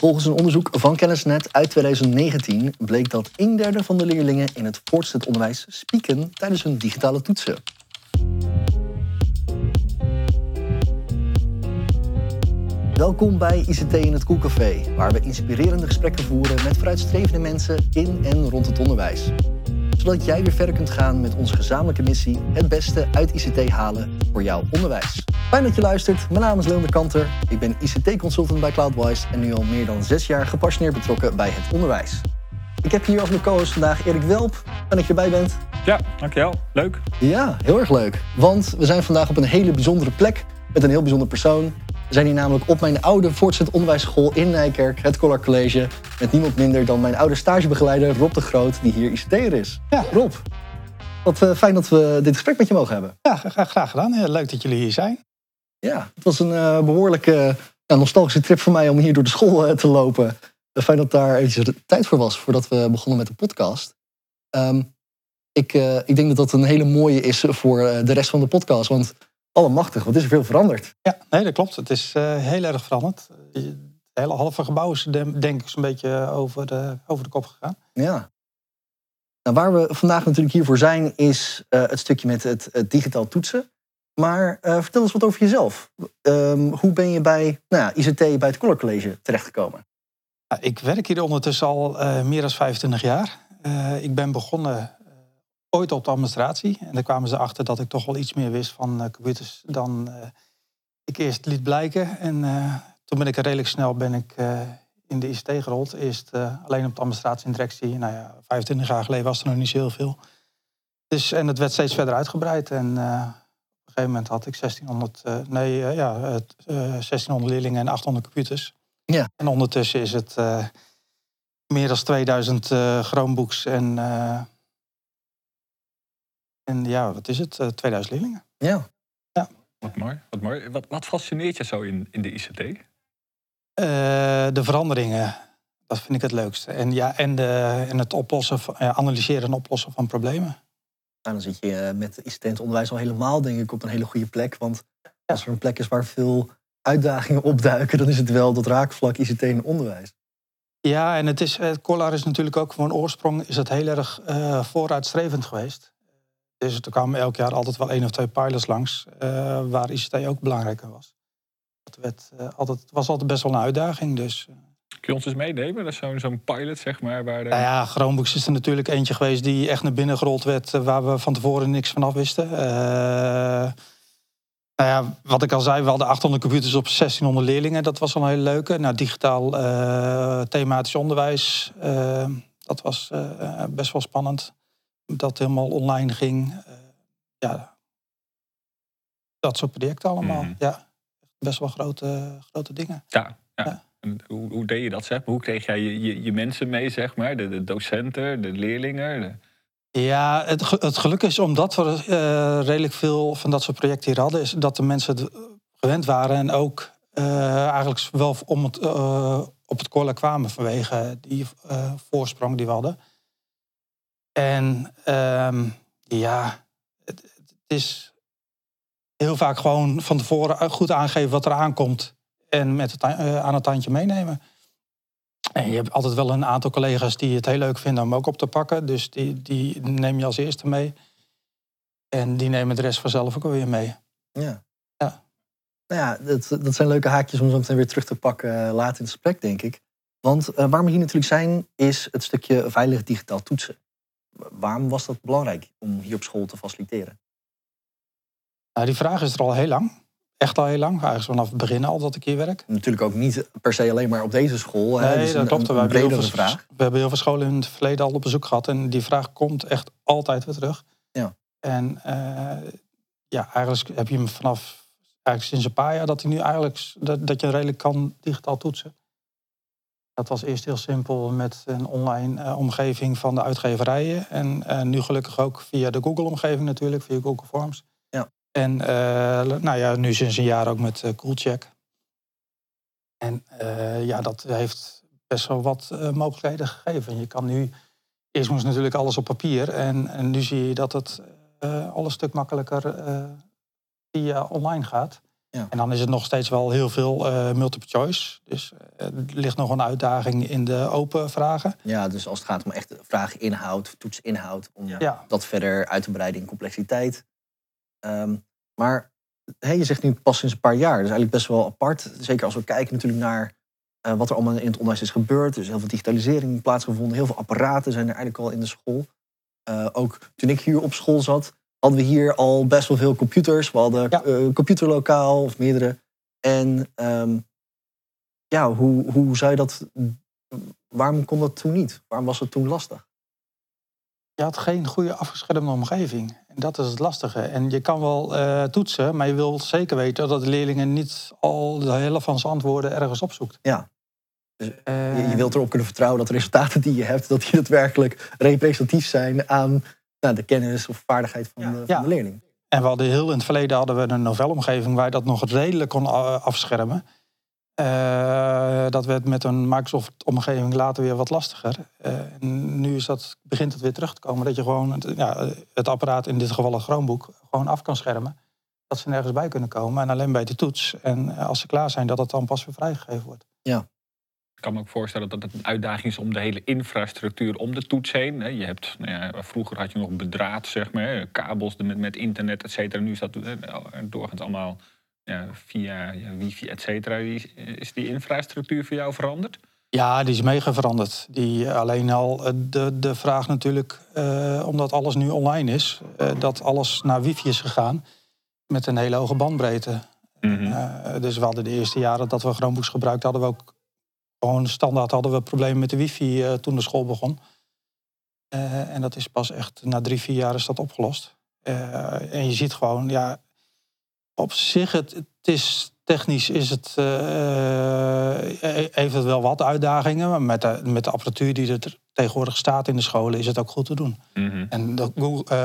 Volgens een onderzoek van Kennisnet uit 2019 bleek dat een derde van de leerlingen in het voortgezet onderwijs spieken tijdens hun digitale toetsen. Welkom bij ICT in het Koelcafé, waar we inspirerende gesprekken voeren met vooruitstrevende mensen in en rond het onderwijs. Zodat jij weer verder kunt gaan met onze gezamenlijke missie: het beste uit ICT halen voor jouw onderwijs. Fijn dat je luistert. Mijn naam is Leon de Kanter. Ik ben ICT-consultant bij Cloudwise en nu al meer dan zes jaar gepassioneerd betrokken bij het onderwijs. Ik heb hier als mijn co-host vandaag Erik Welp. Fijn dat je erbij bent. Ja, dankjewel. Leuk. Ja, heel erg leuk. Want we zijn vandaag op een hele bijzondere plek met een heel bijzonder persoon. We zijn hier namelijk op mijn oude voortgezet onderwijsschool in Nijkerk, het Collar College. Met niemand minder dan mijn oude stagebegeleider Rob de Groot, die hier ICT'er is. Ja. Rob, wat eh, fijn dat we dit gesprek met je mogen hebben. Ja, graag, graag gedaan. Heel leuk dat jullie hier zijn. Ja, het was een uh, behoorlijke uh, nostalgische trip voor mij om hier door de school uh, te lopen. fijn dat daar eventjes de tijd voor was voordat we begonnen met de podcast. Um, ik, ik denk dat dat een hele mooie is voor de rest van de podcast. Want allemachtig, wat is er veel veranderd? Ja, nee, dat klopt. Het is heel erg veranderd. Het hele halve gebouw is denk ik zo'n beetje over de, over de kop gegaan. Ja. Nou, waar we vandaag natuurlijk hiervoor zijn, is het stukje met het, het digitaal toetsen. Maar uh, vertel eens wat over jezelf. Um, hoe ben je bij nou ja, ICT bij het Collar College terechtgekomen? Ik werk hier ondertussen al meer dan 25 jaar. Ik ben begonnen ooit op de administratie. En daar kwamen ze achter dat ik toch wel iets meer wist van computers dan ik eerst liet blijken. En toen ben ik redelijk snel ben ik, in de ICT gerold. Eerst alleen op de administratie en directie. Nou ja, 25 jaar geleden was er nog niet zo heel veel. Dus, en het werd steeds verder uitgebreid. En op een gegeven moment had ik 1600, uh, nee, uh, ja, uh, 1600 leerlingen en 800 computers. Ja. En ondertussen is het eh, meer dan 2000 Chromebooks en, en ja, wat is het? 2000 leerlingen. Ja. ja. Wat mooi. Wat, mooi. Wat, wat fascineert je zo in, in de ICT? de veranderingen. Dat vind ik het leukste. En, ja, en, de, en het oplossen, van, analyseren en oplossen van problemen. Nou, dan zit je met ICT onderwijs al helemaal, denk ik, op een hele goede plek. Want als er een plek is waar veel uitdagingen opduiken, dan is het wel dat raakvlak ICT in onderwijs. Ja, en het is, het Collar is natuurlijk ook van oorsprong is het heel erg uh, vooruitstrevend geweest. Dus er kwamen elk jaar altijd wel één of twee pilots langs, uh, waar ICT ook belangrijk was. Het, werd, uh, altijd, het was altijd best wel een uitdaging. Dus, Kun je ons eens meenemen? Dat is zo'n zo'n pilot, zeg maar. Waar de... Nou ja, Chromebooks is er natuurlijk eentje geweest die echt naar binnen gerold werd, waar we van tevoren niks van af wisten. Nou ja, wat ik al zei, we hadden 800 computers op 1600 leerlingen. Dat was al een hele leuke. Nou, digitaal uh, thematisch onderwijs, uh, dat was best wel spannend. Dat helemaal online ging. ja, dat soort projecten allemaal. Mm. Ja, best wel grote, grote dingen. Ja, ja. ja. Hoe, hoe, deed je dat, zeg Hoe kreeg jij je, je, je, mensen mee, zeg maar? De, de docenten, de leerlingen? De... Ja, het, het geluk is omdat we uh, redelijk veel van dat soort projecten hier hadden... is dat de mensen het gewend waren en ook uh, eigenlijk wel om het, uh, op het kolla kwamen... vanwege die voorsprong die we hadden. En um, ja, het, het is heel vaak gewoon van tevoren goed aangeven wat er aankomt en met het, uh, aan het handje meenemen. En je hebt altijd wel een aantal collega's die het heel leuk vinden om ook op te pakken. Dus die, die neem je als eerste mee. En die nemen de rest vanzelf ook weer mee. Ja. ja. Nou ja, dat, dat zijn leuke haakjes om zo meteen weer terug te pakken uh, later in het gesprek, denk ik. Want uh, waar we hier natuurlijk zijn, is het stukje veilig digitaal toetsen. Waarom was dat belangrijk om hier op school te faciliteren? Nou, die vraag is er al heel lang echt al heel lang. Eigenlijk vanaf het begin al dat ik hier werk. Natuurlijk ook niet per se alleen maar op deze school. Nee, dus dat klopt. Een, een we, hebben veel, vraag. we hebben heel veel scholen in het verleden al op bezoek gehad. En die vraag komt echt altijd weer terug. Ja. En uh, ja, eigenlijk heb je hem vanaf eigenlijk sinds een paar jaar dat hij nu eigenlijk dat, dat je redelijk kan digitaal toetsen. Dat was eerst heel simpel met een online uh, omgeving van de uitgeverijen. En uh, nu gelukkig ook via de Google-omgeving natuurlijk, via Google Forms. Ja. En uh, nou ja, nu sinds een jaar ook met Coolcheck. En ja, dat heeft best wel wat mogelijkheden gegeven. Je kan nu, eerst moest natuurlijk alles op papier. En, en nu zie je dat het al een stuk makkelijker via online gaat. Ja. En dan is het nog steeds wel heel veel eh, multiple choice. Dus eh, er ligt nog een uitdaging in de open vragen. Ja, dus als het gaat om echt vrageninhoud, toetsinhoud, om Ja. dat verder uit te breiden in complexiteit. Ehm, maar hè, je zegt nu pas sinds een paar jaar. Dat is eigenlijk best wel apart. Zeker als we kijken natuurlijk naar eh, wat er allemaal in het onderwijs is gebeurd. Er is heel veel digitalisering plaatsgevonden. Heel veel apparaten zijn er eigenlijk al in de school. Eh, ook toen ik hier op school zat, hadden we hier al best wel veel computers. We hadden Ja. eh, computerlokaal of meerdere. En ehm, ja, hoe, hoe zou je dat... Waarom kon dat toen niet? Waarom was het toen lastig? Je had geen goede afgeschermde omgeving. En dat is het lastige. En je kan wel eh, toetsen, maar je wil zeker weten dat de leerlingen niet al de helft van zijn antwoorden ergens opzoekt. Ja. Dus Je, je wilt erop kunnen vertrouwen dat de resultaten die je hebt, dat die daadwerkelijk representatief zijn aan nou, de kennis of vaardigheid van, Ja. de, van Ja. de leerling. En we hadden heel in het verleden hadden we een novelomgeving waar je dat nog redelijk kon a- afschermen. Eh, dat werd met een Microsoft-omgeving later weer wat lastiger. Eh, en nu is dat, begint het weer terug te komen dat je gewoon het, ja, het apparaat, in dit geval een Chromebook, gewoon af kan schermen. Dat ze nergens bij kunnen komen en alleen bij de toets. En eh, als ze klaar zijn, dat het dan pas weer vrijgegeven wordt. Ik kan me ook voorstellen dat het een uitdaging is om de hele infrastructuur om de toets heen. Je hebt, nou ja, vroeger had je nog bedraad, zeg maar, kabels met, met internet, et cetera. Nu is dat eh, doorgaans allemaal ja, via ja, wifi, et cetera. Is- die infrastructuur voor jou veranderd? Ja, die is mega veranderd. Die, alleen al eh, de, de vraag natuurlijk, eh, omdat alles nu online is, eh, dat alles naar wifi is gegaan met een hele hoge bandbreedte. Mhm. Eh, dus we hadden de eerste jaren dat we Chromebooks gebruikt, hadden we ook gewoon standaard hadden we problemen met de wifi eh, toen de school begon. Eh, en dat is pas echt na drie, vier jaar is dat opgelost. Eh, en je ziet gewoon, ja, op zich, het, het is technisch is het, eh, heeft het wel wat uitdagingen. Maar met de, met de apparatuur die er tegenwoordig staat in de scholen is het ook goed te doen. Mhm. En de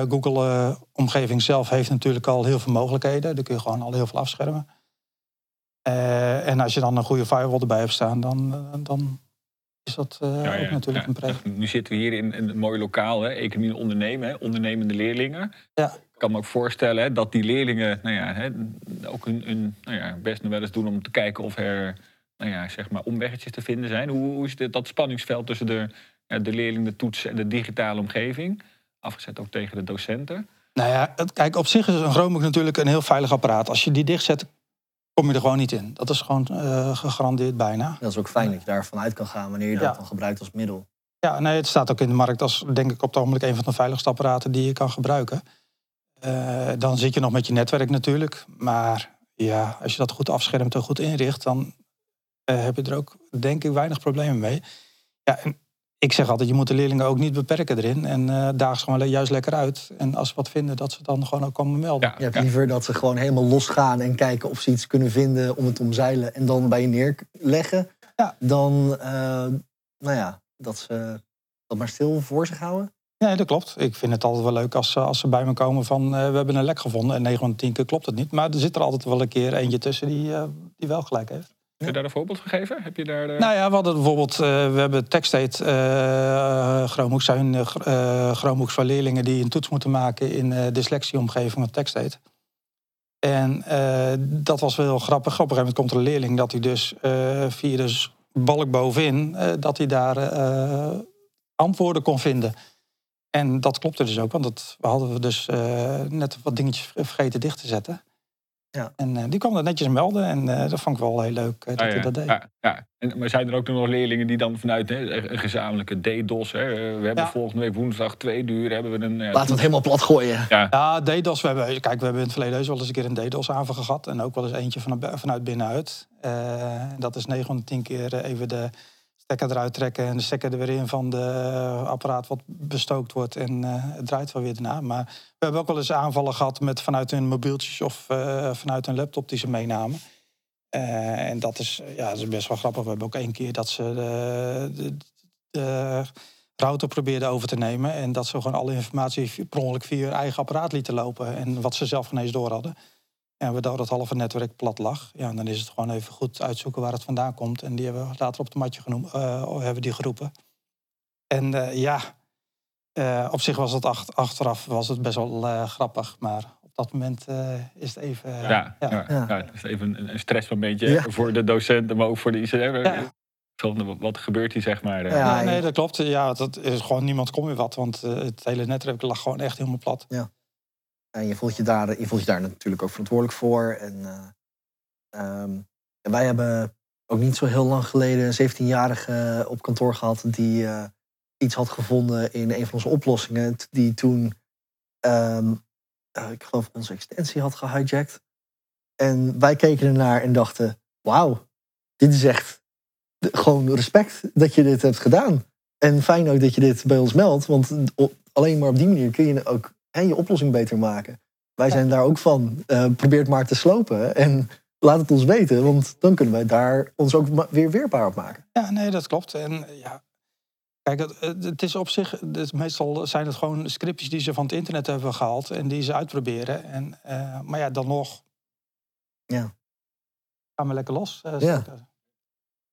Google-omgeving zelf heeft natuurlijk al heel veel mogelijkheden. Daar kun je gewoon al heel veel afschermen. Eh, en als je dan een goede firewall erbij hebt staan, dan, eh, dan is dat eh, Ja, ja. ook natuurlijk Ja, een pre. Nu zitten we hier in, in een mooi lokaal, hè, economie en ondernemen, hè, ondernemende leerlingen. Ja. Ik kan me ook voorstellen hè, dat die leerlingen nou ja, hè, ook hun, hun nou ja, best nog wel eens doen om te kijken of er nou ja, zeg maar omweggetjes te vinden zijn. Hoe, hoe is dit, dat spanningsveld tussen de, ja, de leerling, de toets en de digitale omgeving? Afgezet ook tegen de docenten. Nou ja, kijk, op zich is een Chromebook natuurlijk een heel veilig apparaat. Als je die dichtzet, kom je er gewoon niet in. Dat is gewoon eh, gegarandeerd bijna. Dat is ook fijn dat je daarvan uit kan gaan wanneer je dat dan gebruikt als middel. Ja, nee, het staat ook in de markt als, denk ik, op het ogenblik een van de veiligste apparaten die je kan gebruiken. Eh, dan zit je nog met je netwerk natuurlijk. Maar ja, als je dat goed afschermt en goed inricht, dan eh, heb je er ook, denk ik, weinig problemen mee. Ja, en ik zeg altijd, je moet de leerlingen ook niet beperken erin. En eh daag ze gewoon juist lekker uit. En als ze wat vinden, dat ze dan gewoon ook komen melden. Ja, Je hebt ja. liever dat ze gewoon helemaal losgaan en kijken of ze iets kunnen vinden om het omzeilen en dan bij je neerleggen. Ja. Dan, eh, nou ja, dat ze dat maar stil voor zich houden. Nee, dat klopt. Ik vind het altijd wel leuk als, ze- als ze bij me komen van... eh, we hebben een lek gevonden en 9 van de 10 keer klopt het niet. Maar er zit er altijd wel een keer eentje tussen die, eh, die wel gelijk heeft. Heb je daar een voorbeeld gegeven? Heb je daar. Nou ja, we hadden bijvoorbeeld... eh, we hebben TextAid uh, Chromebooks zijn eh, gr- eh, Chromebooks voor leerlingen... die een toets moeten maken in eh dyslexieomgeving van TextAid. En eh, dat was wel grappig. Op een gegeven moment komt er een leerling dat hij dus eh, via de s- balk bovenin... eh, dat hij daar eh, antwoorden kon vinden. En dat klopte dus ook, want dat, we hadden dus eh, net wat dingetjes vergeten dicht te zetten. Ja. En eh, die kwam dat netjes melden en eh, dat vond ik wel heel leuk eh, dat Ah, hij ja. dat deed. Ja, ja. En, maar zijn er ook nog leerlingen die dan vanuit hè, een gezamenlijke DDoS... Hè, we hebben Ja. volgende week woensdag twee uur hebben we een... Laten we het helemaal plat gooien. Ja, Ja, DDoS. We hebben, kijk, we hebben in het verleden wel eens een keer een DDoS-aanval gehad. En ook wel eens eentje van, vanuit binnenuit. Eh, dat is 9 van de 10 keer even de stekker eruit trekken... en de stekker er weer in van de eh, apparaat wat bestookt wordt. En eh, het draait wel weer daarna. Maar we hebben ook wel eens aanvallen gehad met vanuit hun mobieltjes... of eh, vanuit een laptop die ze meenamen. En dat is, ja, is best wel grappig. We hebben ook één keer dat ze de, de, router probeerden over te nemen. En dat ze gewoon alle informatie per ongeluk via hun eigen apparaat lieten lopen. En wat ze zelf geen eens door hadden. En waardoor het halve netwerk plat lag. Ja, en dan is het gewoon even goed uitzoeken waar het vandaan komt. En die hebben we later op de matje genoemd, eh, hebben die geroepen. En eh, ja, eh, op zich was het ach- achteraf was het best wel eh, grappig. Maar op dat moment eh, is het even... Ja, ja. ja. ja. Ja. het is even een, een stressmomentje Ja. voor de docenten, maar ook voor de ICR. Ja. Van, wat- gebeurt hier, zeg maar. Ja, Ja, nee, dat klopt. Ja, dat is gewoon niemand kon weer wat. Want het hele netwerk lag gewoon echt helemaal plat. En je voelt je daar, je voelt je daar natuurlijk ook verantwoordelijk voor. En, eh, ehm, wij hebben ook niet zo heel lang geleden een 17-jarige op kantoor gehad die eh, iets had gevonden in een van onze oplossingen. Die toen, eh, ik geloof, onze extensie had gehijacked. En wij keken ernaar en dachten: wauw, dit is echt gewoon respect dat je dit hebt gedaan. En fijn ook dat je dit bij ons meldt, want alleen maar op die manier kun je ook hè, je oplossing beter maken. Wij zijn daar ook van. Eh, probeer het maar te slopen en laat het ons weten, want dan kunnen wij daar ons ook weer weerbaar op maken. Ja, nee, dat klopt. En ja, kijk, het, het- is op zich, meestal zijn het gewoon scriptjes die ze van het internet hebben gehaald en die ze uitproberen. En, eh, maar ja, dan nog. Ja. Gaan we lekker los. eh, Ja.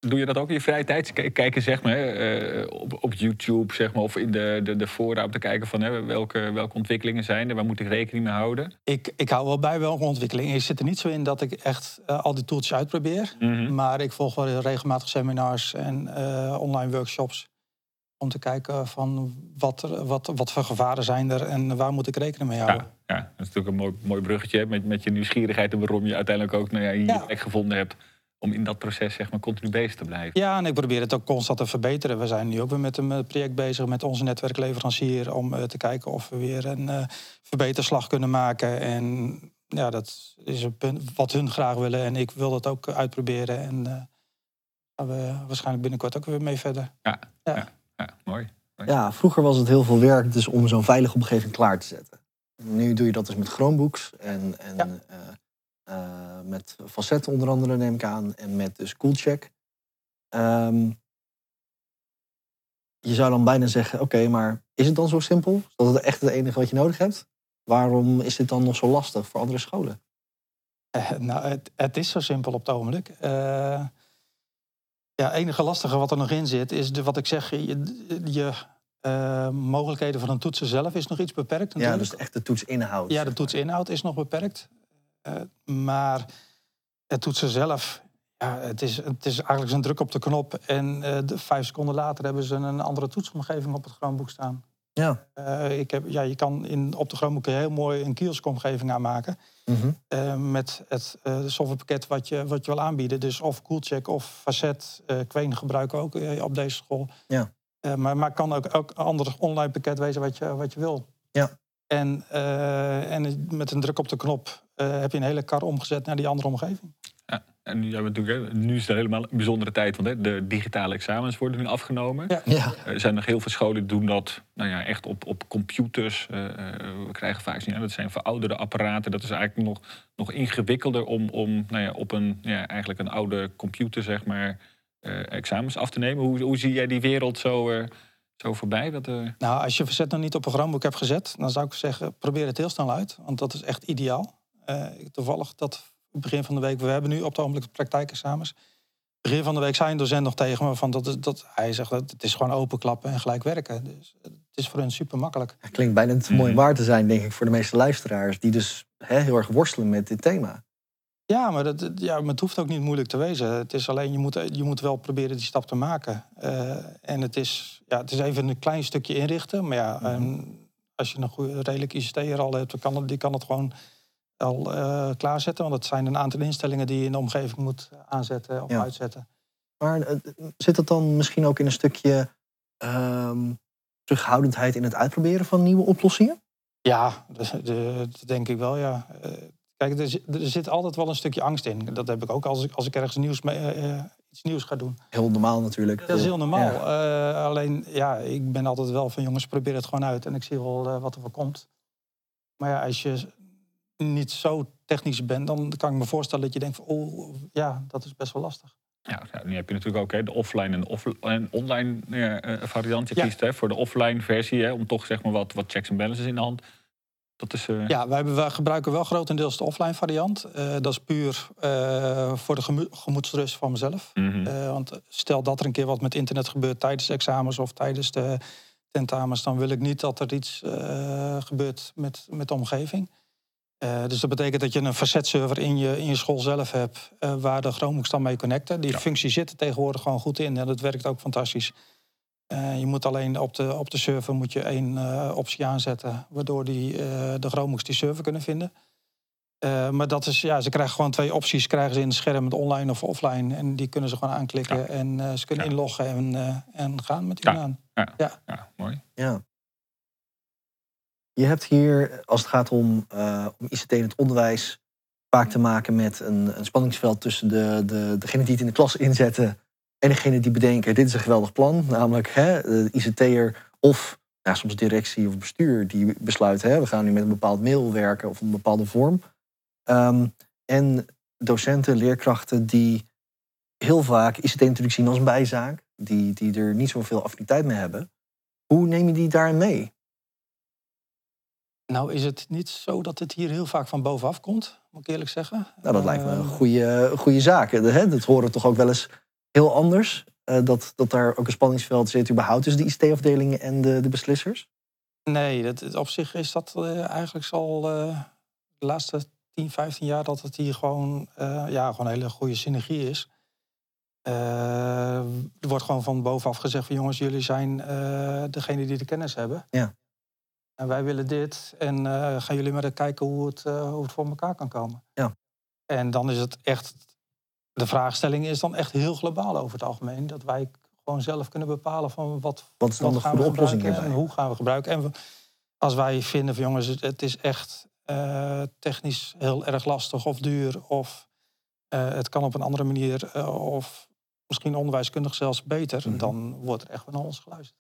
Doe je dat ook in je vrije tijd? Kijken zeg maar, eh, op, op YouTube zeg maar, of in de, de, de fora om te kijken van hè, welke, welke ontwikkelingen zijn er, waar moet ik rekening mee houden? Ik, ik hou wel bij welke ontwikkeling. Ik zit er niet zo in dat ik echt eh, al die tools uitprobeer. Mhm. Maar ik volg wel regelmatig seminars en eh, online workshops. Om te kijken van wat, er, wat, wat voor gevaren zijn er en waar moet ik rekening mee houden. Ja, ja, dat is natuurlijk een mooi, mooi bruggetje met, met je nieuwsgierigheid en waarom je uiteindelijk ook nou ja, hier Ja. je plek gevonden hebt om in dat proces zeg maar, continu bezig te blijven. Ja, en ik probeer het ook constant te verbeteren. We zijn nu ook weer met een eh, project bezig met onze netwerkleverancier... om eh, te kijken of we weer een eh, verbeterslag kunnen maken. En ja, dat is een punt wat hun graag willen. En ik wil dat ook uitproberen. En eh gaan we waarschijnlijk binnenkort ook weer mee verder. Ja, Ja. ja. ja mooi. Ja, vroeger was het heel veel werk dus om zo'n veilige omgeving klaar te zetten. Nu doe je dat dus met Chromebooks en, en Ja. Eh, met Facet onder andere neem ik aan en met dus Coolcheck. Ehm, je zou dan bijna zeggen, oké, maar is het dan zo simpel? Is dat het echt het enige wat je nodig hebt? Waarom is dit dan nog zo lastig voor andere scholen? Eh, nou, het, het is zo simpel op het ogenblik. Eh, ja, het enige lastige wat er nog in zit, is de, wat ik zeg, je, je mogelijkheden van een toetsen zelf is nog iets beperkt. Ja, dus echt de toetsinhoud. Ja, de toetsinhoud is nog beperkt. Eh, maar het toetsen zelf, ja, het, is, het is eigenlijk een druk op de knop. En eh, de, vijf seconden later hebben ze een andere toetsomgeving op het Chromebook staan. Ja. Eh, ik heb, ja, je kan in, op de Chromebook heel mooi een kioskomgeving aanmaken. Eh, met het softwarepakket wat je, wat je wil aanbieden. Dus of Coolcheck of Facet. Queen gebruiken we ook op deze school. Ja. Maar, maar het kan ook elk ander online pakket wezen wat je, wat je wil. Ja. En, en met een druk op de knop eh, heb je een hele kar omgezet naar die andere omgeving. Ja, en nu, hebben we natuurlijk, hè, nu is het helemaal een bijzondere tijd, want hè, de digitale examens worden nu afgenomen. Ja. Ja. Er zijn nog heel veel scholen die doen dat nou ja, echt op, op computers. Eh, eh, we krijgen vaak zien, ja, dat zijn verouderde apparaten. Dat is eigenlijk nog, nog ingewikkelder om, om nou ja, op een, ja, eigenlijk een oude computer zeg maar, eh, examens af te nemen. Hoe, hoe zie jij die wereld zo, eh, zo voorbij? Dat, Nou, als je Facet nog niet op een Chromebook hebt gezet... dan zou ik zeggen, probeer het heel snel uit. Want dat is echt ideaal. Eh, toevallig dat begin van de week... we hebben nu op het ogenblik praktijkexamens. Begin van de week zei een docent nog tegen me... Van dat, dat, hij zegt dat het is gewoon openklappen en gelijk werken. Dus het is voor hun super makkelijk. Het klinkt bijna te mooi Mhm. waar te zijn, denk ik, voor de meeste luisteraars. Die dus hè, heel erg worstelen met dit thema. Ja, maar, dat, ja, maar het hoeft ook niet moeilijk te wezen. Het is alleen, je moet, je moet wel proberen die stap te maken. Eh, en het is, ja, het is even een klein stukje inrichten. Maar ja, Mhm. ehm, als je een goede, redelijk ICT al hebt, dan kan het, die kan het gewoon al eh, klaarzetten. Want het zijn een aantal instellingen die je in de omgeving moet aanzetten of Ja. uitzetten. Maar eh, zit het dan misschien ook in een stukje ehm, terughoudendheid in het uitproberen van nieuwe oplossingen? Ja, dat, dat denk ik wel, ja. Eh, kijk, er, zit- er zit altijd wel een stukje angst in. Dat heb ik ook als ik, als ik ergens nieuws mee, eh, eh, iets nieuws ga doen. Heel normaal natuurlijk. Dat is heel normaal. Ja. Eh, alleen, ja, ik ben altijd wel van jongens, probeer het gewoon uit. En ik zie wel eh, wat er voor komt. Maar ja, als je niet zo technisch bent, dan kan ik me voorstellen dat je denkt van, oh, ja, dat is best wel lastig. ja, ja, nu heb je natuurlijk ook hè, de offline en, off en online ja, eh, variant. Je Ja. kiest hè, voor de offline versie hè, om toch zeg maar, wat, wat checks en balances in de hand. Dat is, eh, Ja, wij, hebben, wij gebruiken wel grotendeels de offline variant. Eh, dat is puur eh, voor de gemo- gemoedsrust van mezelf. mhm. Eh, want stel dat er een keer wat met internet gebeurt tijdens de examens of tijdens de tentamens, dan wil ik niet dat er iets eh, gebeurt met, met de omgeving. Uh, dus dat betekent dat je een facetserver in je, in je school zelf hebt... Uh, waar de Chromebooks dan mee connecten. Die ja. functie zit er tegenwoordig gewoon goed in en dat werkt ook fantastisch. Uh, je moet alleen op de, op de server moet je één optie aanzetten... waardoor die, de Chromebooks die server kunnen vinden. maar dat is, ja, ze krijgen gewoon twee opties. Krijgen ze in het scherm, het online of offline. En die kunnen ze gewoon aanklikken ja. en ze kunnen ja. inloggen en, en gaan met die aan. Ja. Ja. mooi. Ja. Je hebt hier, als het gaat om, uh, om ICT in het onderwijs, vaak te maken met een, een spanningsveld tussen de, de, die het in de klas inzetten en degene die bedenken: dit is een geweldig plan. Namelijk hè, de ICT'er of ja, soms directie of bestuur die besluit: hè, we gaan nu met een bepaald mail werken of een bepaalde vorm. Um, en docenten, leerkrachten die heel vaak ICT natuurlijk zien als een bijzaak, die, die er niet zoveel affiniteit mee hebben. Hoe neem je die daarin mee? Nou is het niet zo dat het hier heel vaak van bovenaf komt, moet ik eerlijk zeggen. Nou, dat lijkt me een goede, goede zaak. Hè? Dat horen toch ook wel eens heel anders. Uh, dat, dat daar ook een spanningsveld zit überhaupt tussen de ICT-afdelingen en de, de beslissers? Nee, dat, op zich is dat uh, eigenlijk al uh, de laatste 10, 15 jaar dat het hier gewoon, ja, gewoon een hele goede synergie is. er wordt gewoon van bovenaf gezegd van jongens, jullie zijn degene die de kennis hebben. Ja. En wij willen dit. En uh, gaan jullie maar eens kijken hoe het, uh, hoe het voor elkaar kan komen. Ja. En dan is het echt. De vraagstelling is dan echt heel globaal over het algemeen. Dat wij gewoon zelf kunnen bepalen van wat, wat dan de goede oplossing En hoe gaan we gebruiken. En als wij vinden van jongens, het, is echt uh, technisch heel erg lastig of duur. Of het kan op een andere manier. of misschien onderwijskundig zelfs beter. Mm -hmm. Dan wordt er echt naar ons geluisterd.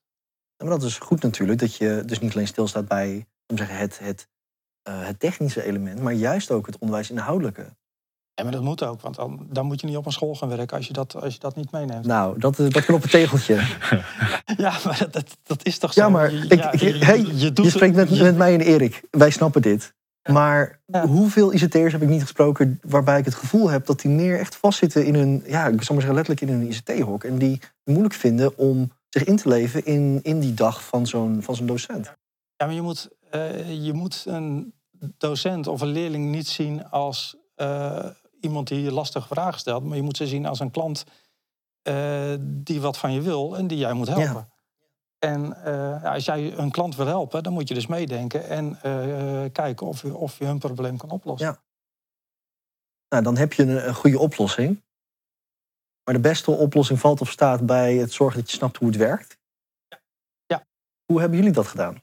Maar dat is goed natuurlijk, dat je dus niet alleen stilstaat bij om zeggen, het, het, uh, het technische element, maar juist ook het onderwijsinhoudelijke. Ja, maar dat moet ook, want dan, dan moet je niet op een school gaan werken als je dat, als je dat niet meeneemt. Nou, dat, dat kan op een tegeltje. ja, maar dat, dat is toch zo? Ja, maar ik, ja, je, hey, je, je spreekt met, met mij en Erik. Wij snappen dit. Maar ja. hoeveel ICT'ers heb ik niet gesproken waarbij ik het gevoel heb dat die meer echt vastzitten in hun, ja, ik zal maar zeggen letterlijk in hun ICT-hok. En die het moeilijk vinden om zich in te leven in, in die dag van zo'n van zo'n docent. Ja, maar je moet, uh, je moet een docent of een leerling niet zien als uh, iemand die je lastige vragen stelt. Maar je moet ze zien als een klant uh, die wat van je wil en die jij moet helpen. Ja. En als jij een klant wil helpen, dan moet je dus meedenken en kijken of je, of je hun probleem kan oplossen. Ja. Nou, dan heb je een, een goede oplossing. Maar de beste oplossing valt of staat bij het zorgen dat je snapt hoe het werkt. Ja. Hoe hebben jullie dat gedaan?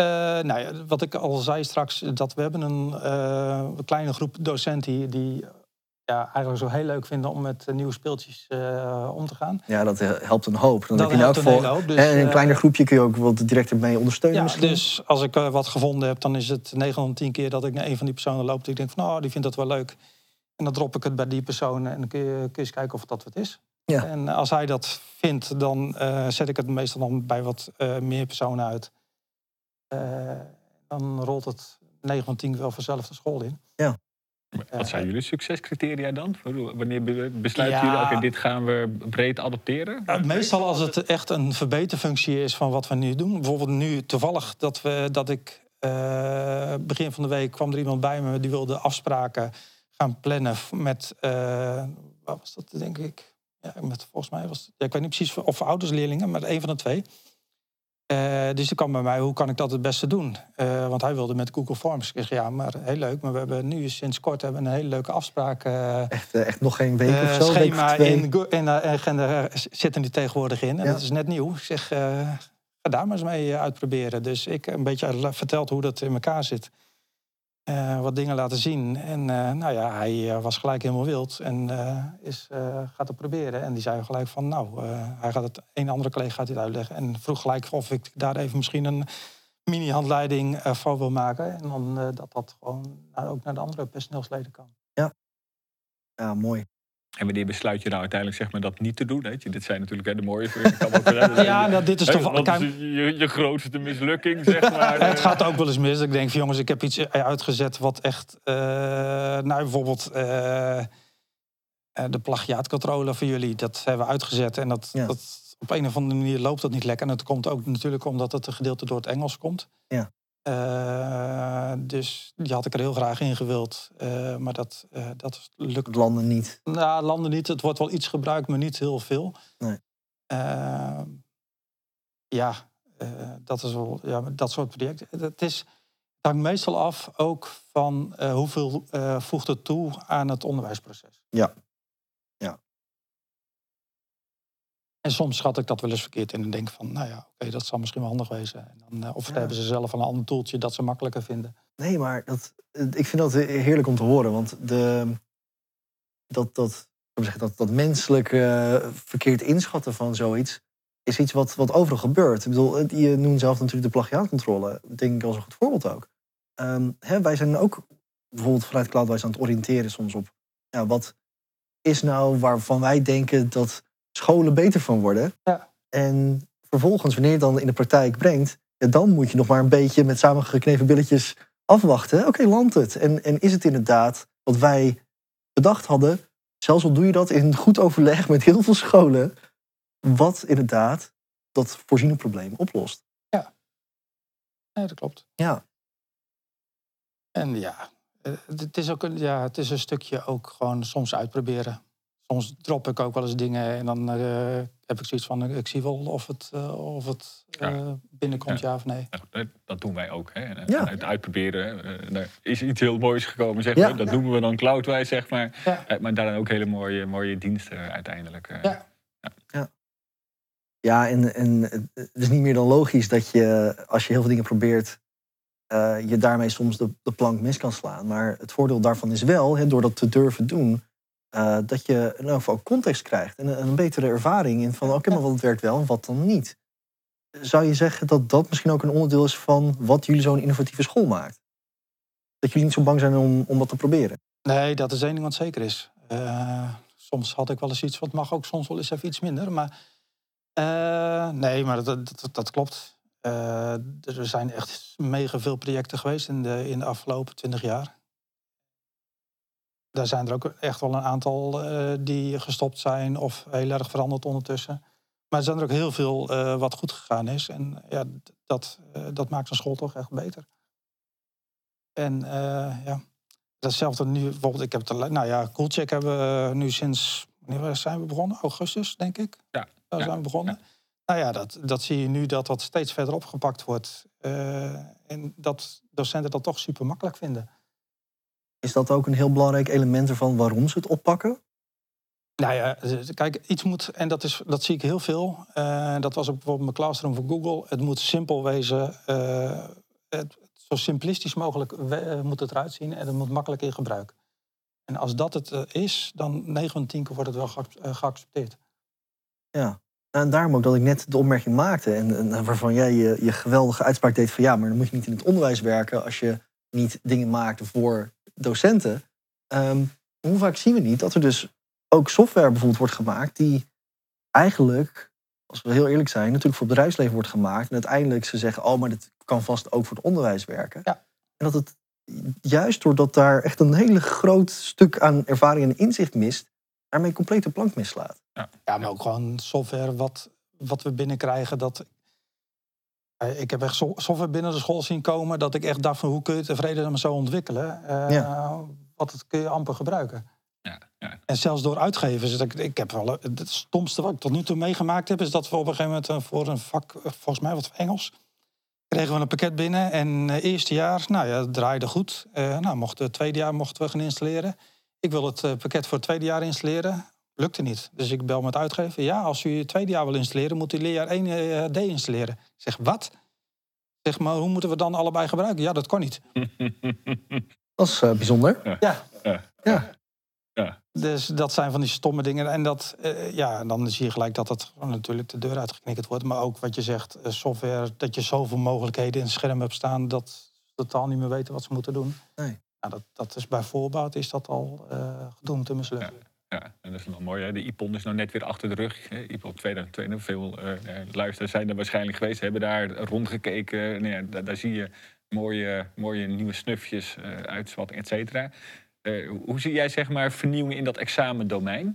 Uh, nou ja, wat ik al zei straks, dat we hebben een uh, kleine groep docenten die, die ja, eigenlijk zo heel leuk vinden om met nieuwe speeltjes uh, om te gaan. Ja, dat helpt een hoop. Dan dat heb je een hele hoop. Dus, en een kleiner groepje kun je ook wat direct mee ondersteunen ja, misschien. Dus als ik wat gevonden heb, dan is het 9 van 10 keer dat ik naar een van die personen loop. Die ik denk van, nou, die vindt dat wel leuk. En dan drop ik het bij die persoon en dan kun je, kun je eens kijken of dat wat is. Ja. En als hij dat vindt, dan uh, zet ik het meestal dan bij wat uh, meer personen uit. Uh, dan rolt het 9 van 10 wel vanzelf de school in. Ja. Wat zijn jullie succescriteria dan? Wanneer besluiten ja, jullie, oké, dit gaan we breed adopteren? Ja, meestal als het echt een verbeterfunctie is van wat we nu doen. Bijvoorbeeld nu toevallig dat, we, dat ik begin van de week kwam er iemand bij me die wilde afspraken gaan plannen met, uh, wat was dat denk ik? Ja, met, volgens mij was het, ja, ik weet niet precies of ouders, leerlingen, maar een van de twee. Uh, dus die kwam bij mij, hoe kan ik dat het beste doen? Uh, want hij wilde met Google Forms. Ik zeg, ja, maar heel leuk. Maar we hebben nu sinds kort hebben een hele leuke afspraak. echt, echt nog geen week of zo? Schema in, in agenda zitten die tegenwoordig in. En ja. dat is net nieuw. Ik zeg, ga daar maar eens mee uitproberen. Dus ik een beetje verteld hoe dat in elkaar zit. Uh, wat dingen laten zien. En uh, nou ja, hij uh, was gelijk helemaal wild en is, gaat het proberen. En die zei gelijk van, nou, hij gaat het, een andere collega gaat dit uitleggen. En vroeg gelijk of ik daar even misschien een mini-handleiding voor wil maken. En dan dat dat gewoon nou, ook naar de andere personeelsleden kan. Ja, ja mooi. En wanneer besluit je nou uiteindelijk zeg maar, dat niet te doen? Weet je? Dit zijn natuurlijk de mooie Ja, nou, dit is toch wel... Je, je grootste mislukking, zeg maar. het gaat ook wel eens mis. Ik denk van jongens, ik heb iets uitgezet wat echt... Uh, nou, bijvoorbeeld uh, de plagiaatcontrole voor jullie. Dat hebben we uitgezet en dat, ja. dat, op een of andere manier loopt dat niet lekker. En dat komt ook natuurlijk omdat het een gedeelte door het Engels komt. Ja. Uh, dus die had ik er heel graag in gewild. Uh, maar dat, uh, dat lukt. Landen niet. Nou, landen niet. Het wordt wel iets gebruikt, maar niet heel veel. Nee. ja, dat is wel ja, dat soort projecten. Het, is, het hangt meestal af ook van hoeveel voegt het toe aan het onderwijsproces. Ja. En soms schat ik dat wel eens verkeerd in en denk van, nou ja, oké, dat zal misschien wel handig wezen. En dan, uh, of ja. hebben ze zelf een ander toeltje dat ze makkelijker vinden. Nee, maar dat, ik vind dat heerlijk om te horen. Want de, dat, dat, dat, dat menselijk uh, verkeerd inschatten van zoiets is iets wat, wat overal gebeurt. Ik bedoel, je noemt zelf natuurlijk de plagiaatcontrole, denk ik als een goed voorbeeld ook. Um, hè, wij zijn ook bijvoorbeeld vanuit Cloudwise aan het oriënteren soms op ja, wat is nou waarvan wij denken dat scholen beter van worden. Ja. En vervolgens, wanneer je dan in de praktijk brengt, dan moet je nog maar een beetje met samengeknepen billetjes afwachten. Oké, landt het? En, en is het inderdaad wat wij bedacht hadden? Zelfs al doe je dat in goed overleg met heel veel scholen, wat inderdaad dat voorziene probleem oplost. Ja, ja dat klopt. Ja. En ja, eh, het is ook een, ja, het is een stukje ook gewoon soms uitproberen soms drop ik ook wel eens dingen en dan uh, heb ik zoiets van, ik zie wel of het, uh, of het uh, binnenkomt, ja. ja. of nee. Ja, dat doen wij ook. Hè. Ja. Het uitproberen. er is iets heel moois gekomen, zeg maar. Dat noemen we dan Cloudwise, zeg maar. maar daar dan ook hele mooie, mooie diensten uiteindelijk. ja. Ja. Ja, en, en het is niet meer dan logisch dat je, als je heel veel dingen probeert, je daarmee soms de, de plank mis kan slaan. Maar het voordeel daarvan is wel, hè, door dat te durven doen, uh, dat je in ieder context krijgt en een, betere ervaring in van oké, maar wat werkt wel en wat dan niet. Zou je zeggen dat dat misschien ook een onderdeel is van wat jullie zo'n innovatieve school maakt? Dat jullie niet zo bang zijn om, om dat te proberen? Nee, dat is één ding wat zeker is. Uh, soms had ik wel eens iets wat mag ook soms wel eens even iets minder. Maar uh, nee, maar dat, dat, dat klopt. er zijn echt mega veel projecten geweest in de, in de afgelopen twintig jaar daar zijn er ook echt wel een aantal uh, die gestopt zijn of heel erg veranderd ondertussen. Maar er zijn er ook heel veel uh, wat goed gegaan is. En ja, dat, uh, dat maakt een school toch echt beter. En ja, datzelfde nu, bijvoorbeeld, ik heb het, nou ja, Coolcheck hebben we nu sinds, wanneer zijn we begonnen? Augustus, denk ik. Ja. Daar zijn we begonnen. Nou ja, dat, dat zie je nu dat dat steeds verder opgepakt wordt. en dat docenten dat toch super makkelijk vinden. Is dat ook een heel belangrijk element ervan waarom ze het oppakken? Nou ja, kijk, iets moet, en dat, is, dat zie ik heel veel. Uh, dat was ook bijvoorbeeld mijn classroom voor Google. Het moet simpel wezen. Uh, het, zo simplistisch mogelijk uh, moet het eruit zien en het moet makkelijk in gebruik. En als dat het is, dan 9 van 10 keer wordt het wel ge geaccepteerd. Ja, en daarom ook dat ik net de opmerking maakte. En, en waarvan jij je, je geweldige uitspraak deed van ja, maar dan moet je niet in het onderwijs werken als je niet dingen maakt voor docenten. Um, hoe vaak zien we niet dat er dus ook software bijvoorbeeld wordt gemaakt die eigenlijk, als we heel eerlijk zijn, natuurlijk voor het bedrijfsleven wordt gemaakt. En uiteindelijk ze zeggen, oh, maar dit kan vast ook voor het onderwijs werken. Ja. En dat het juist doordat daar echt een hele groot stuk aan ervaring en inzicht mist, daarmee compleet de plank mislaat. Ja, ja maar ook gewoon software wat, wat we binnenkrijgen, dat ik heb echt software binnen de school zien komen dat ik echt dacht van hoe kun je tevreden zo ontwikkelen? Uh, Wat het kun je amper gebruiken. Ja, ja. En zelfs door uitgevers. Ik, ik heb wel, het stomste wat ik tot nu toe meegemaakt heb, is dat we op een gegeven moment eh, voor een vak, volgens mij wat Engels, kregen we een pakket binnen. En het eerste jaar, nou ja, het draaide goed. Uh, nou, mochten het tweede jaar mochten we gaan installeren. Ik wil het pakket voor het tweede jaar installeren. Lukte niet. Dus ik bel met uitgever. Ja, als u het tweede jaar wil installeren, moet u leerjaar 1 uh, deinstalleren. Ik zeg, wat? Zeg maar, hoe moeten we dan allebei gebruiken? Ja, dat kan niet. Dat is uh, bijzonder. Ja. Ja. ja. ja. Dus dat zijn van die stomme dingen. En dat, uh, ja, dan zie je gelijk dat dat natuurlijk de deur uitgeknikkerd wordt. Maar ook wat je zegt, uh, software, dat je zoveel mogelijkheden in het scherm hebt staan... dat ze totaal niet meer weten wat ze moeten doen. Nee. Nou, dat, dat is bij voorbaat is dat al gedoemd te mislukken. Ja. En dat is wel mooi. Hè? De IPON is nou net weer achter de rug. IPON 2022, veel uh, zijn er waarschijnlijk geweest, hebben daar rondgekeken. Nou ja, daar, zie je mooie, mooie nieuwe snufjes, uh, et cetera. Uh, hoe zie jij zeg maar vernieuwing in dat examendomein?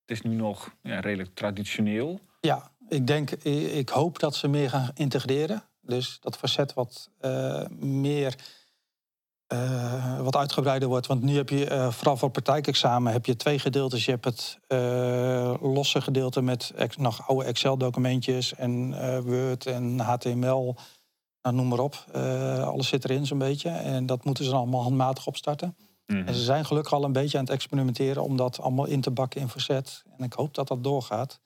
Het is nu nog ja, redelijk traditioneel. Ja, ik denk, ik hoop dat ze meer gaan integreren. Dus dat facet wat eh, meer eh, wat uitgebreider wordt. Want nu heb je uh, vooral voor praktijkexamen heb je twee gedeeltes. Je hebt het losse gedeelte met nog oude Excel-documentjes en Word en HTML. Nou, noem maar op. alles zit erin zo'n beetje. En dat moeten ze dan allemaal handmatig opstarten. Mhm. En ze zijn gelukkig al een beetje aan het experimenteren om dat allemaal in te bakken in verzet. En ik hoop dat dat doorgaat.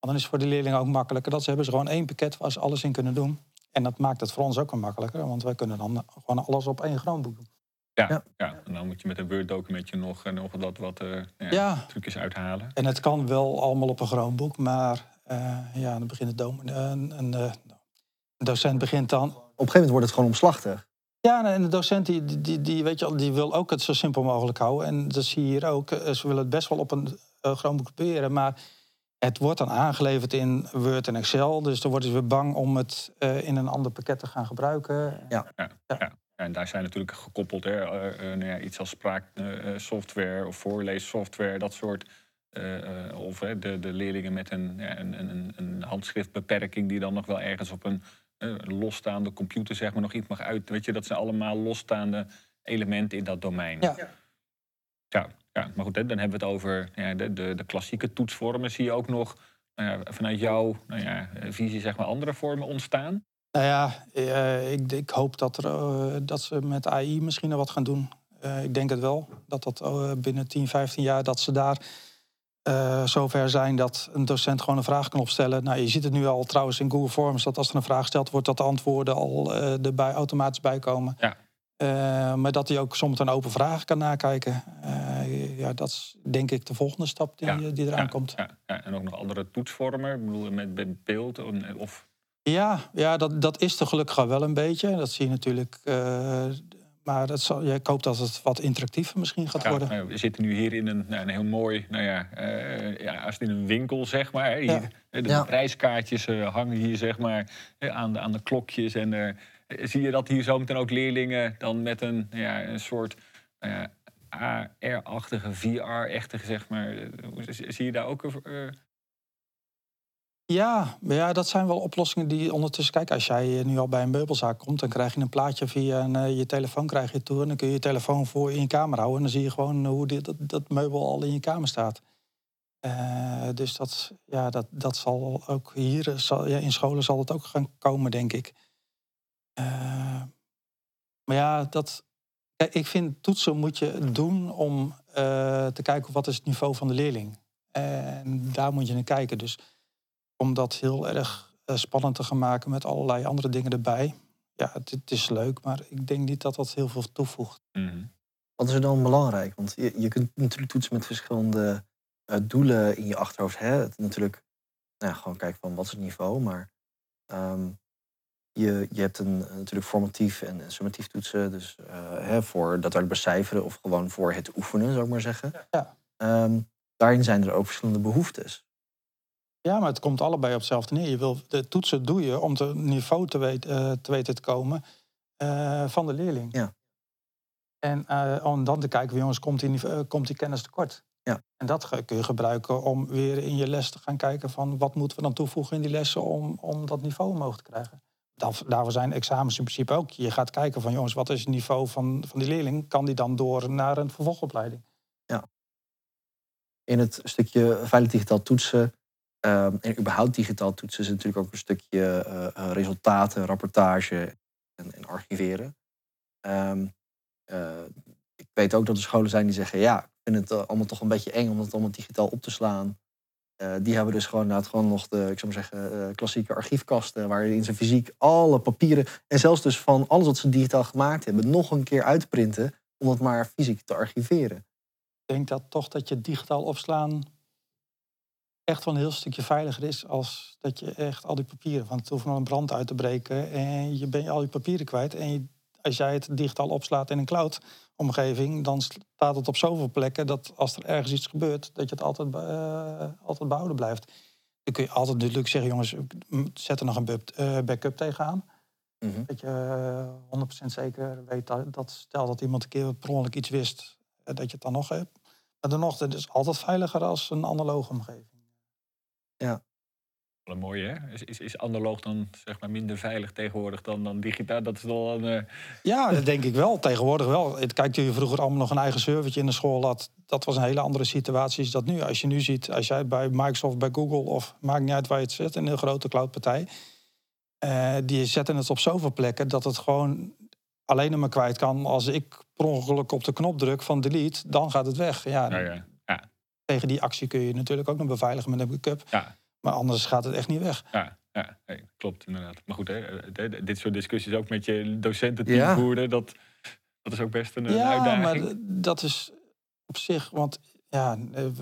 Want dan is het voor de leerlingen ook makkelijker. Dat ze hebben ze gewoon één pakket waar ze alles in kunnen doen. En dat maakt het voor ons ook wel makkelijker. Want wij kunnen dan gewoon alles op één Chromebook doen. Ja, ja. en dan moet je met een Word-documentje nog, nog wat, wat uh, ja, trucjes uithalen. En het kan wel allemaal op een Chromebook. Maar uh, ja, dan begint het een, een, een, docent begint dan... Op een gegeven moment wordt het gewoon omslachtig. Ja, en de docent die, die, die, weet je, die wil ook het zo simpel mogelijk houden. En dat zie je hier ook. Eh, ze willen het best wel op een uh, Chromebook proberen. Maar het wordt dan aangeleverd in Word en Excel. Dus dan worden ze weer bang om het uh, in een ander pakket te gaan gebruiken. Ja. ja, ja. En daar zijn natuurlijk gekoppeld hè, nou ja, iets als spraaksoftware of voorleessoftware, dat soort. of de, de leerlingen met een, een, een, een handschriftbeperking die dan nog wel ergens op een een losstaande computer zeg maar nog iets mag uit. Weet je, dat zijn allemaal losstaande elementen in dat domein. Ja. Ja, ja maar goed, dan hebben we het over ja, de, de, de klassieke toetsvormen. Zie je ook nog nou ja, vanuit jouw nou ja, visie zeg maar andere vormen ontstaan? Nou ja, eh, ik, ik, hoop dat, er, uh, dat ze met AI misschien nog wat gaan doen. Uh, ik denk het wel. Dat dat binnen 10, 15 jaar dat ze daar zover zijn dat een docent gewoon een vraag kan opstellen. Nou, je ziet het nu al trouwens in Google Forms dat als er een vraag gesteld wordt, dat de antwoorden al erbij automatisch bijkomen. Ja. Uh, maar dat hij ook soms een open vraag kan nakijken. ja, dat is denk ik de volgende stap die, die eraan komt. Ja, ja, en ook nog andere toetsvormen, ik bedoel met beeld of... Ja, ja dat, dat is er gelukkig al wel een beetje. Dat zie je natuurlijk maar dat zal, ik hoop dat het wat interactiever misschien gaat worden. Nou, we zitten nu hier in een, nou, een heel mooi, nou ja, uh, ja, als het in een winkel zeg maar. Hier, De prijskaartjes uh, hangen hier zeg maar aan de, aan de klokjes. En uh, zie je dat hier zo meteen ook leerlingen dan met een, ja, een soort AR-achtige, VR-achtige zeg maar. Zie je daar ook ja, ja, dat zijn wel oplossingen die ondertussen... Kijk, als jij nu al bij een meubelzaak komt... dan krijg je een plaatje via een, uh, je telefoon krijg je toe... en dan kun je je telefoon voor in je kamer houden... en dan zie je gewoon hoe dat, meubel al in je kamer staat. Dus dat, ja, dat, dat zal ook hier... Zal, in scholen zal het ook gaan komen, denk ik. Uh, maar ja, dat... Kijk, ik vind toetsen moet je doen om te kijken... wat is het niveau van de leerling. En daar moet je naar kijken, dus om dat heel erg eh, spannend te gaan maken met allerlei andere dingen erbij. Ja, het, het is leuk, maar ik denk niet dat dat heel veel toevoegt. Mhm. Wat is er dan belangrijk? Want je, je kunt natuurlijk toetsen met verschillende uh, doelen in je achterhoofd. Hè? Het, natuurlijk, nou ja, gewoon kijken van wat is het niveau. Maar um, je, je hebt een, natuurlijk formatief en, summatief toetsen. Dus uh, hè, voor dat becijferen of gewoon voor het oefenen, zou ik maar zeggen. Ja. Um, daarin zijn er ook verschillende behoeftes. Ja, maar het komt allebei op hetzelfde neer. Je wil, de toetsen doe je om het niveau te, weet, uh, te weten te komen uh, van de leerling. Ja. En uh, om dan te kijken, jongens, komt die, komt die kennis tekort? Ja. En dat kun je gebruiken om weer in je les te gaan kijken van wat moeten we dan toevoegen in die lessen om, om dat niveau omhoog te krijgen. Daarvoor zijn examens in principe ook. Je gaat kijken van jongens, wat is het niveau van, van die leerling? Kan die dan door naar een vervolgopleiding? Ja. In het stukje veilig digitaal toetsen Um, en überhaupt digitaal toetsen is natuurlijk ook een stukje uh, resultaten, rapportage en, en archiveren. Um, uh, ik weet ook dat er scholen zijn die zeggen, ja, ik vind het allemaal toch een beetje eng om het allemaal digitaal op te slaan. Uh, die hebben dus gewoon, nou, gewoon nog de, ik zou maar zeggen, klassieke archiefkasten, waarin ze fysiek alle papieren en zelfs dus van alles wat ze digitaal gemaakt hebben, nog een keer uitprinten om het maar fysiek te archiveren. Ik denk dat toch dat je digitaal opslaan echt wel een heel stukje veiliger is als dat je echt al die papieren. Want het hoeft een brand uit te breken en je bent al die papieren kwijt. En als jij het digitaal opslaat in een cloud-omgeving, dan staat het op zoveel plekken dat als er ergens iets gebeurt, dat je het altijd, uh, altijd behouden blijft. Dan kun je altijd natuurlijk zeggen, jongens, zet er nog een uh, backup tegenaan. Mm Dat je 100% zeker weet dat, dat, stel dat iemand een keer per ongeluk iets wist, dat je het dan nog hebt. Maar dan nog, het is altijd veiliger als een analoge omgeving. Ja. Wel een hè? Is, is, is analoog dan zeg maar minder veilig tegenwoordig dan, dan digitaal? Dat is wel een. eh, Ja, dat denk ik wel. Tegenwoordig wel. Het- Kijk, toen je vroeger allemaal nog een eigen servertje in de school had... dat was een hele andere situatie dat nu. Als je nu ziet, als jij bij Microsoft, bij Google... of maakt niet uit waar je het zet, in een grote cloudpartij... eh, die zetten het op zoveel plekken dat het gewoon alleen maar kwijt kan... als ik per ongeluk op de knop druk van delete, dan gaat het weg. Ja, nou ja, ja, Tegen die actie kun je natuurlijk ook nog beveiligen met een backup. ja, Maar anders gaat het echt niet weg. ja, ja klopt inderdaad. Maar goed, hè, eh, dit soort discussies ook met je docententeam Ja. voeren, dat, dat is ook best een, een Ja, uitdaging. maar dat is op zich, want ja, eh, ik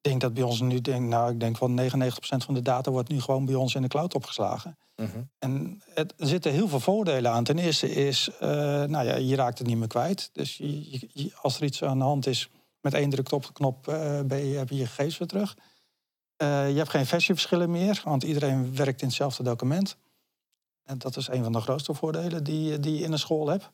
denk dat bij ons nu, denk, nou, ik denk wel 99% van de data wordt nu gewoon bij ons in de cloud opgeslagen. Mhm. En het, er zitten heel veel voordelen aan. Ten eerste is, eh, nou ja, je raakt het niet meer kwijt. Dus je, je- je- als er iets aan de hand is, met één druk op de knop eh, ben je, heb je je gegevens weer terug. Eh, je hebt geen versieverschillen meer, want iedereen werkt in hetzelfde document. En dat is een van de grootste voordelen die, die je in een school hebt.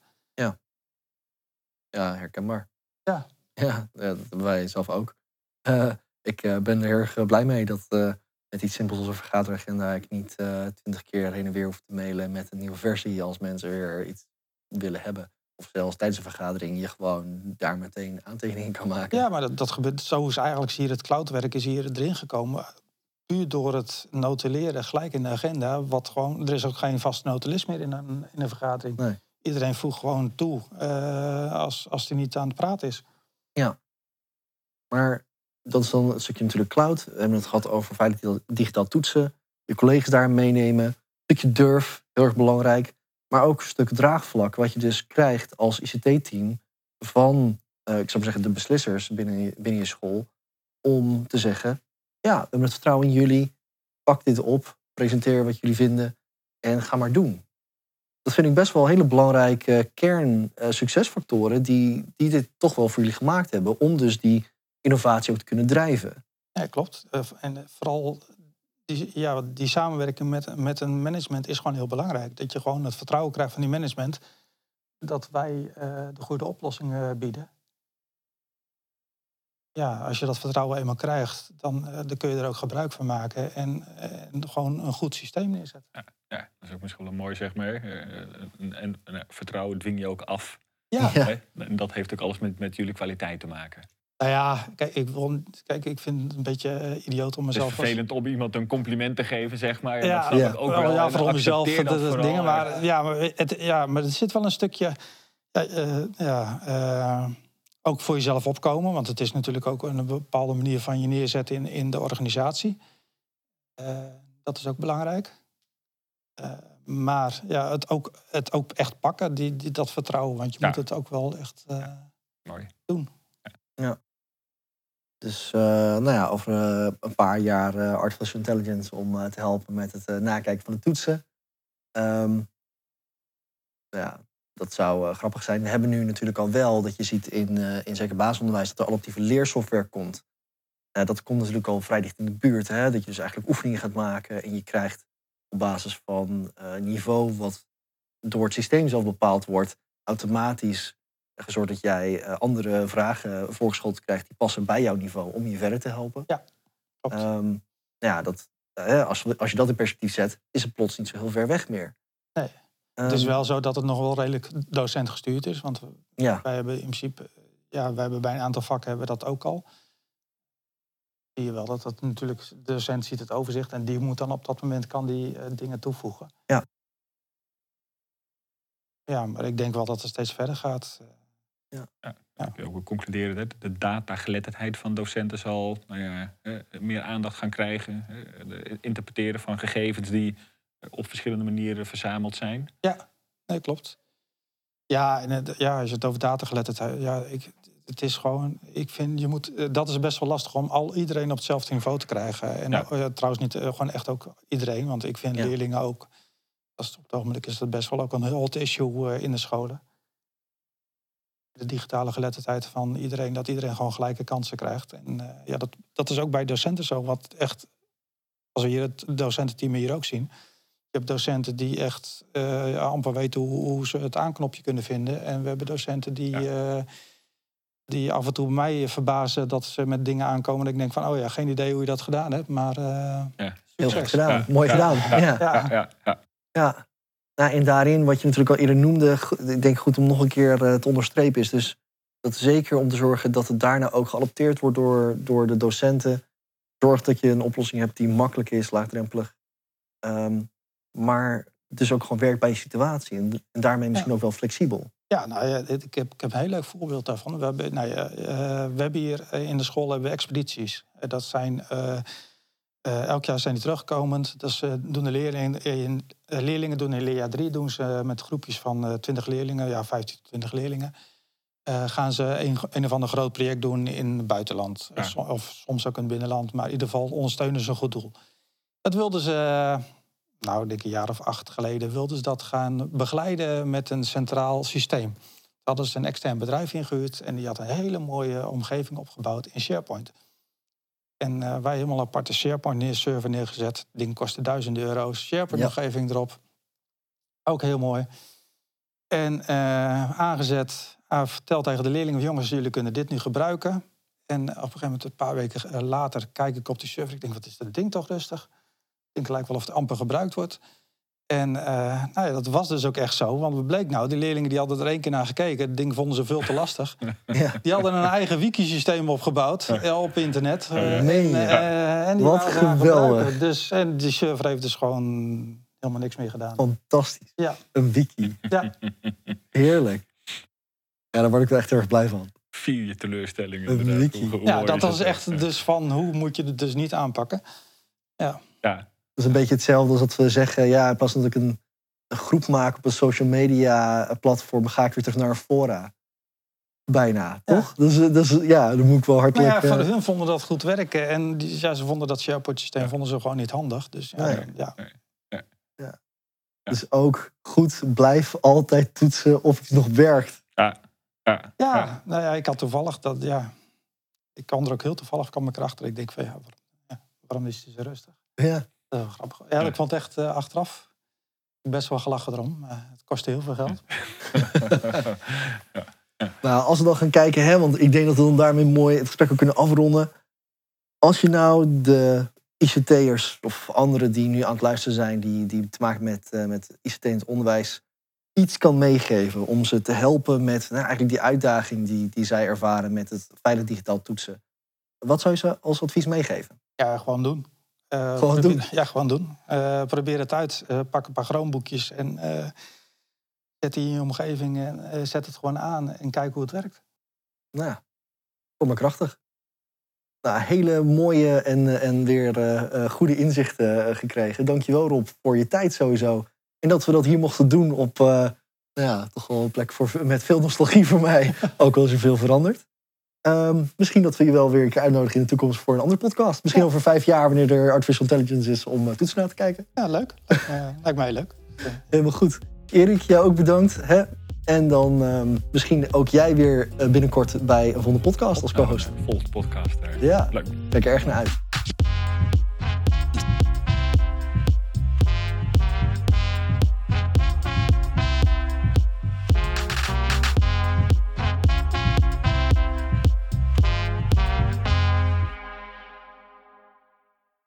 Ja, herkenbaar. Ja. Ja, ja, dat hebben wij zelf ook. Eh, ik eh, ben er erg eh, blij mee dat eh, met iets simpels als een vergaderagenda ik niet eh, twintig keer heen en weer hoef te mailen met een nieuwe versie als mensen weer iets willen hebben. Of zelfs tijdens een vergadering je gewoon daar meteen aantekeningen kan maken. Ja, maar dat, dat gebeurt. Zo is eigenlijk hier het cloudwerk is hier erin gekomen. Puur door het notuleren gelijk in de agenda. Wat gewoon, er is ook geen vast notulist meer in een, in een vergadering. Nee. Iedereen voegt gewoon toe eh, als, als hij niet aan het praten is. Maar dat is dan een stukje natuurlijk cloud. We hebben het gehad over veilig digitaal- digitaal toetsen. Je collega's daar meenemen. Een stukje durf, heel erg belangrijk. Maar ook een stuk draagvlak, wat je dus krijgt als ICT-team van, eh, ik zou maar zeggen, de beslissers binnen je, binnen je school. Om te zeggen, ja, we hebben het vertrouwen in jullie. Pak dit op, presenteer wat jullie vinden en ga maar doen. Dat vind ik best wel hele belangrijke kern eh, succesfactoren die, die dit toch wel voor jullie gemaakt hebben. Om dus die innovatie ook te kunnen drijven. Ja, klopt. Eh, en vooral die, ja, die samenwerking met, met een management is gewoon heel belangrijk. Dat je gewoon het vertrouwen krijgt van die management. Dat wij eh, de goede oplossingen bieden. Ja, als je dat vertrouwen eenmaal krijgt, dan, eh, dan kun je er ook gebruik van maken. En, en gewoon een goed systeem neerzetten. Ja, dat is ook misschien wel mooi, zeg maar. Eh, En, en, en vertrouwen dwing je ook af. Ja, Ja. En dat heeft ook alles met, met jullie kwaliteit te maken. Nou ja, kijk ik, kijk, ik vind het een beetje eh, idioot om Het is mezelf... als- vervelend om iemand een compliment te geven, zeg maar. En Ja, dat ja. ook Wel, ja, En vooral mezelf. Dat, dat vooral. dingen, maar, ja, maar, het, ja, maar er zit wel een stukje. Ja, eh, ja, eh, ook voor jezelf opkomen. Want het is natuurlijk ook een bepaalde manier van je neerzetten in, in de organisatie. Eh, dat is ook belangrijk. Eh, maar ja, het, ook, het ook echt pakken, die, die, dat vertrouwen. Want je Ja. moet het ook wel echt. eh, Mooi. Dus eh, nou ja, over eh, een paar jaar eh, artificial intelligence om te helpen met het nakijken van de toetsen. Ehm, nou ja, dat zou grappig zijn. We hebben nu natuurlijk al wel dat je ziet in, eh, in zeker basisonderwijs dat er adaptieve leersoftware komt. Dat komt natuurlijk al vrij dicht in de buurt. Hè? Dat je dus eigenlijk oefeningen gaat maken en je krijgt op basis van eh, niveau wat door het systeem zelf bepaald wordt, automatisch gezorgd dat jij eh, andere vragen voorgeschoteld krijgt die passen bij jouw niveau om je verder te helpen. Klopt. Ehm, nou ja, dat, eh, als, als je dat in perspectief zet, is het plots niet zo heel ver weg meer. Nee. het is Ehm, wel zo dat het nog wel redelijk docent gestuurd is. Want Ja, Wij hebben in principe, ja, wij hebben bij een aantal vakken hebben we dat ook al. Zie je wel dat dat natuurlijk, de docent ziet het overzicht en die moet dan op dat moment kan die eh, dingen toevoegen. Ja. Ja, maar ik denk wel dat het steeds verder gaat. Ik wil ook concluderen dat de datageletterdheid van docenten zal nou ja, eh, meer aandacht gaan krijgen. Eh, de interpreteren van gegevens die op verschillende manieren verzameld zijn. Nee, klopt. Ja, en het- ja, als je het over datageletterdheid, ja, ik, het is gewoon, ik vind, je moet, eh, dat is best wel lastig om al iedereen op hetzelfde niveau te krijgen. En Ja. eh, trouwens niet, eh, gewoon echt ook iedereen, want ik vind Ja. leerlingen ook, dat is op het ogenblik is dat best wel ook een hot issue eh, in de scholen. De digitale geletterdheid van iedereen, dat iedereen gewoon gelijke kansen krijgt. En eh, ja, dat, dat is ook bij docenten zo, wat echt, als we hier het docententeam hier ook zien. Je hebt docenten die echt eh, ja, amper weten hoe, hoe ze het aanknopje kunnen vinden. En we hebben docenten die, eh, die af en toe bij mij verbazen dat ze met dingen aankomen. Dat ik denk van, oh ja, geen idee hoe je dat gedaan hebt. Maar uh, Ja. Heel goed gedaan. Ja. Mooi Ja. gedaan. Ja. Ja. Nou, en daarin, wat je natuurlijk al eerder noemde, ik denk goed om nog een keer eh, te onderstrepen, is dus dat zeker om te zorgen dat het daarna ook geadopteerd wordt door, door de docenten. Zorg dat je een oplossing hebt die makkelijk is, laagdrempelig. Ehm, maar dus ook gewoon werkt bij je situatie. En, en daarmee misschien ook wel flexibel. Ja, nou ja, ik heb, ik heb een heel leuk voorbeeld daarvan. We hebben, nou ja, eh, we hebben hier eh, in de school hebben we expedities. Dat zijn, eh, elk jaar zijn die terugkomend. Dus doen de leerlingen, in, eh, leerlingen doen in leerjaar 3 doen ze met groepjes van eh 20 leerlingen, ja, 15 tot 20 leerlingen. gaan ze een, een of ander groot project doen in het buitenland. Ja. Of soms ook in het binnenland. Maar in ieder geval ondersteunen ze een goed doel. Dat wilden ze, nou, ik denk een jaar of acht geleden, wilden ze dat gaan begeleiden met een centraal systeem. Daar hadden ze een extern bedrijf ingehuurd en die had een hele mooie omgeving opgebouwd in SharePoint. En eh, wij helemaal een aparte SharePoint neer, server neergezet. Het ding kostte duizenden euro's. SharePoint-omgeving erop. Ook heel mooi. En eh, aangezet, ah, vertel tegen de leerlingen: jongens, jullie kunnen dit nu gebruiken. En op een gegeven moment, een paar weken eh, later, kijk ik op die server. Ik denk, wat is dat ding toch rustig? Ik denk gelijk wel of het amper gebruikt wordt. En eh, nou ja, dat was dus ook echt zo. Want het bleek nou, die leerlingen die hadden er één keer naar gekeken. Het ding vonden ze veel te lastig. Ja. Die hadden een eigen wiki-systeem opgebouwd eh, op internet. Eh, je? en, eh, en die Wat geweldig. Dus, en die server heeft dus gewoon helemaal niks meer gedaan. Fantastisch. Ja. Een wiki. Ja. Heerlijk. Ja, daar word ik wel echt erg blij van. Vier je teleurstellingen. Een wiki. Hoe- hoe Ja, dat was echt Ja. dus van hoe moet je het dus niet aanpakken. Ja, Dat is een beetje hetzelfde als dat we zeggen, ja, in plaats van dat ik een, een groep maak op een social media platform, ga ik weer terug naar een fora. Bijna, Ja. toch? Dus, eh, dus ja, dan moet ik wel Maar hartelijk... ja, voor eh, hun vonden dat goed werken. En die, ja, ze vonden dat SharePoint-systeem Ja. vonden ze gewoon niet handig. Dus ja, Nee. ja. Dus ook goed, blijf altijd toetsen of iets nog werkt. ja, ja. Ja, nou ja, ik had toevallig dat, ja. Ik kwam er ook heel toevallig, kwam ik erachter. Ik denk van, ja, waarom, ja, waarom is hij zo rustig? Ja, Grappig. Ja, Ja. ik vond het echt eh, achteraf best wel gelachen erom. Het kostte heel veel geld. nou, als we dan gaan kijken, hè, want ik denk dat we dan daarmee mooi het gesprek ook kunnen afronden. Als je nou de ICT'ers of anderen die nu aan het luisteren zijn, die, die te maken met, eh, met ICT in het onderwijs, iets kan meegeven om ze te helpen met nou, eigenlijk die uitdaging die, die zij ervaren met het veilig digitaal toetsen. Wat zou je ze als advies meegeven? Ja, gewoon doen. Eh, Gewoon doen. Ja, gewoon doen. Eh, probeer het uit. Eh, pak een paar chroomboekjes en zet die in je omgeving en zet het gewoon aan en kijk hoe het werkt. Nou, ja, kom maar krachtig. Nou, hele mooie en, en weer goede inzichten gekregen. Dankjewel Rob voor je tijd sowieso. En dat we dat hier mochten doen op nou ja, toch wel een plek voor, met veel nostalgie voor mij. Ook al is er veel veranderd. Ehm, misschien dat we je wel weer een keer uitnodigen in de toekomst voor een andere podcast. Misschien Ja. over vijf jaar wanneer er artificial intelligence is om uh, toetsen naar te kijken. Ja, leuk. Lijkt, lijkt mij leuk. Helemaal goed. Erik, jou ook bedankt. Hè? En dan ehm, misschien ook jij weer eh, binnenkort bij een volgende podcast als co-host. Volgt podcast. Ja, Leuk. kijk er erg naar uit.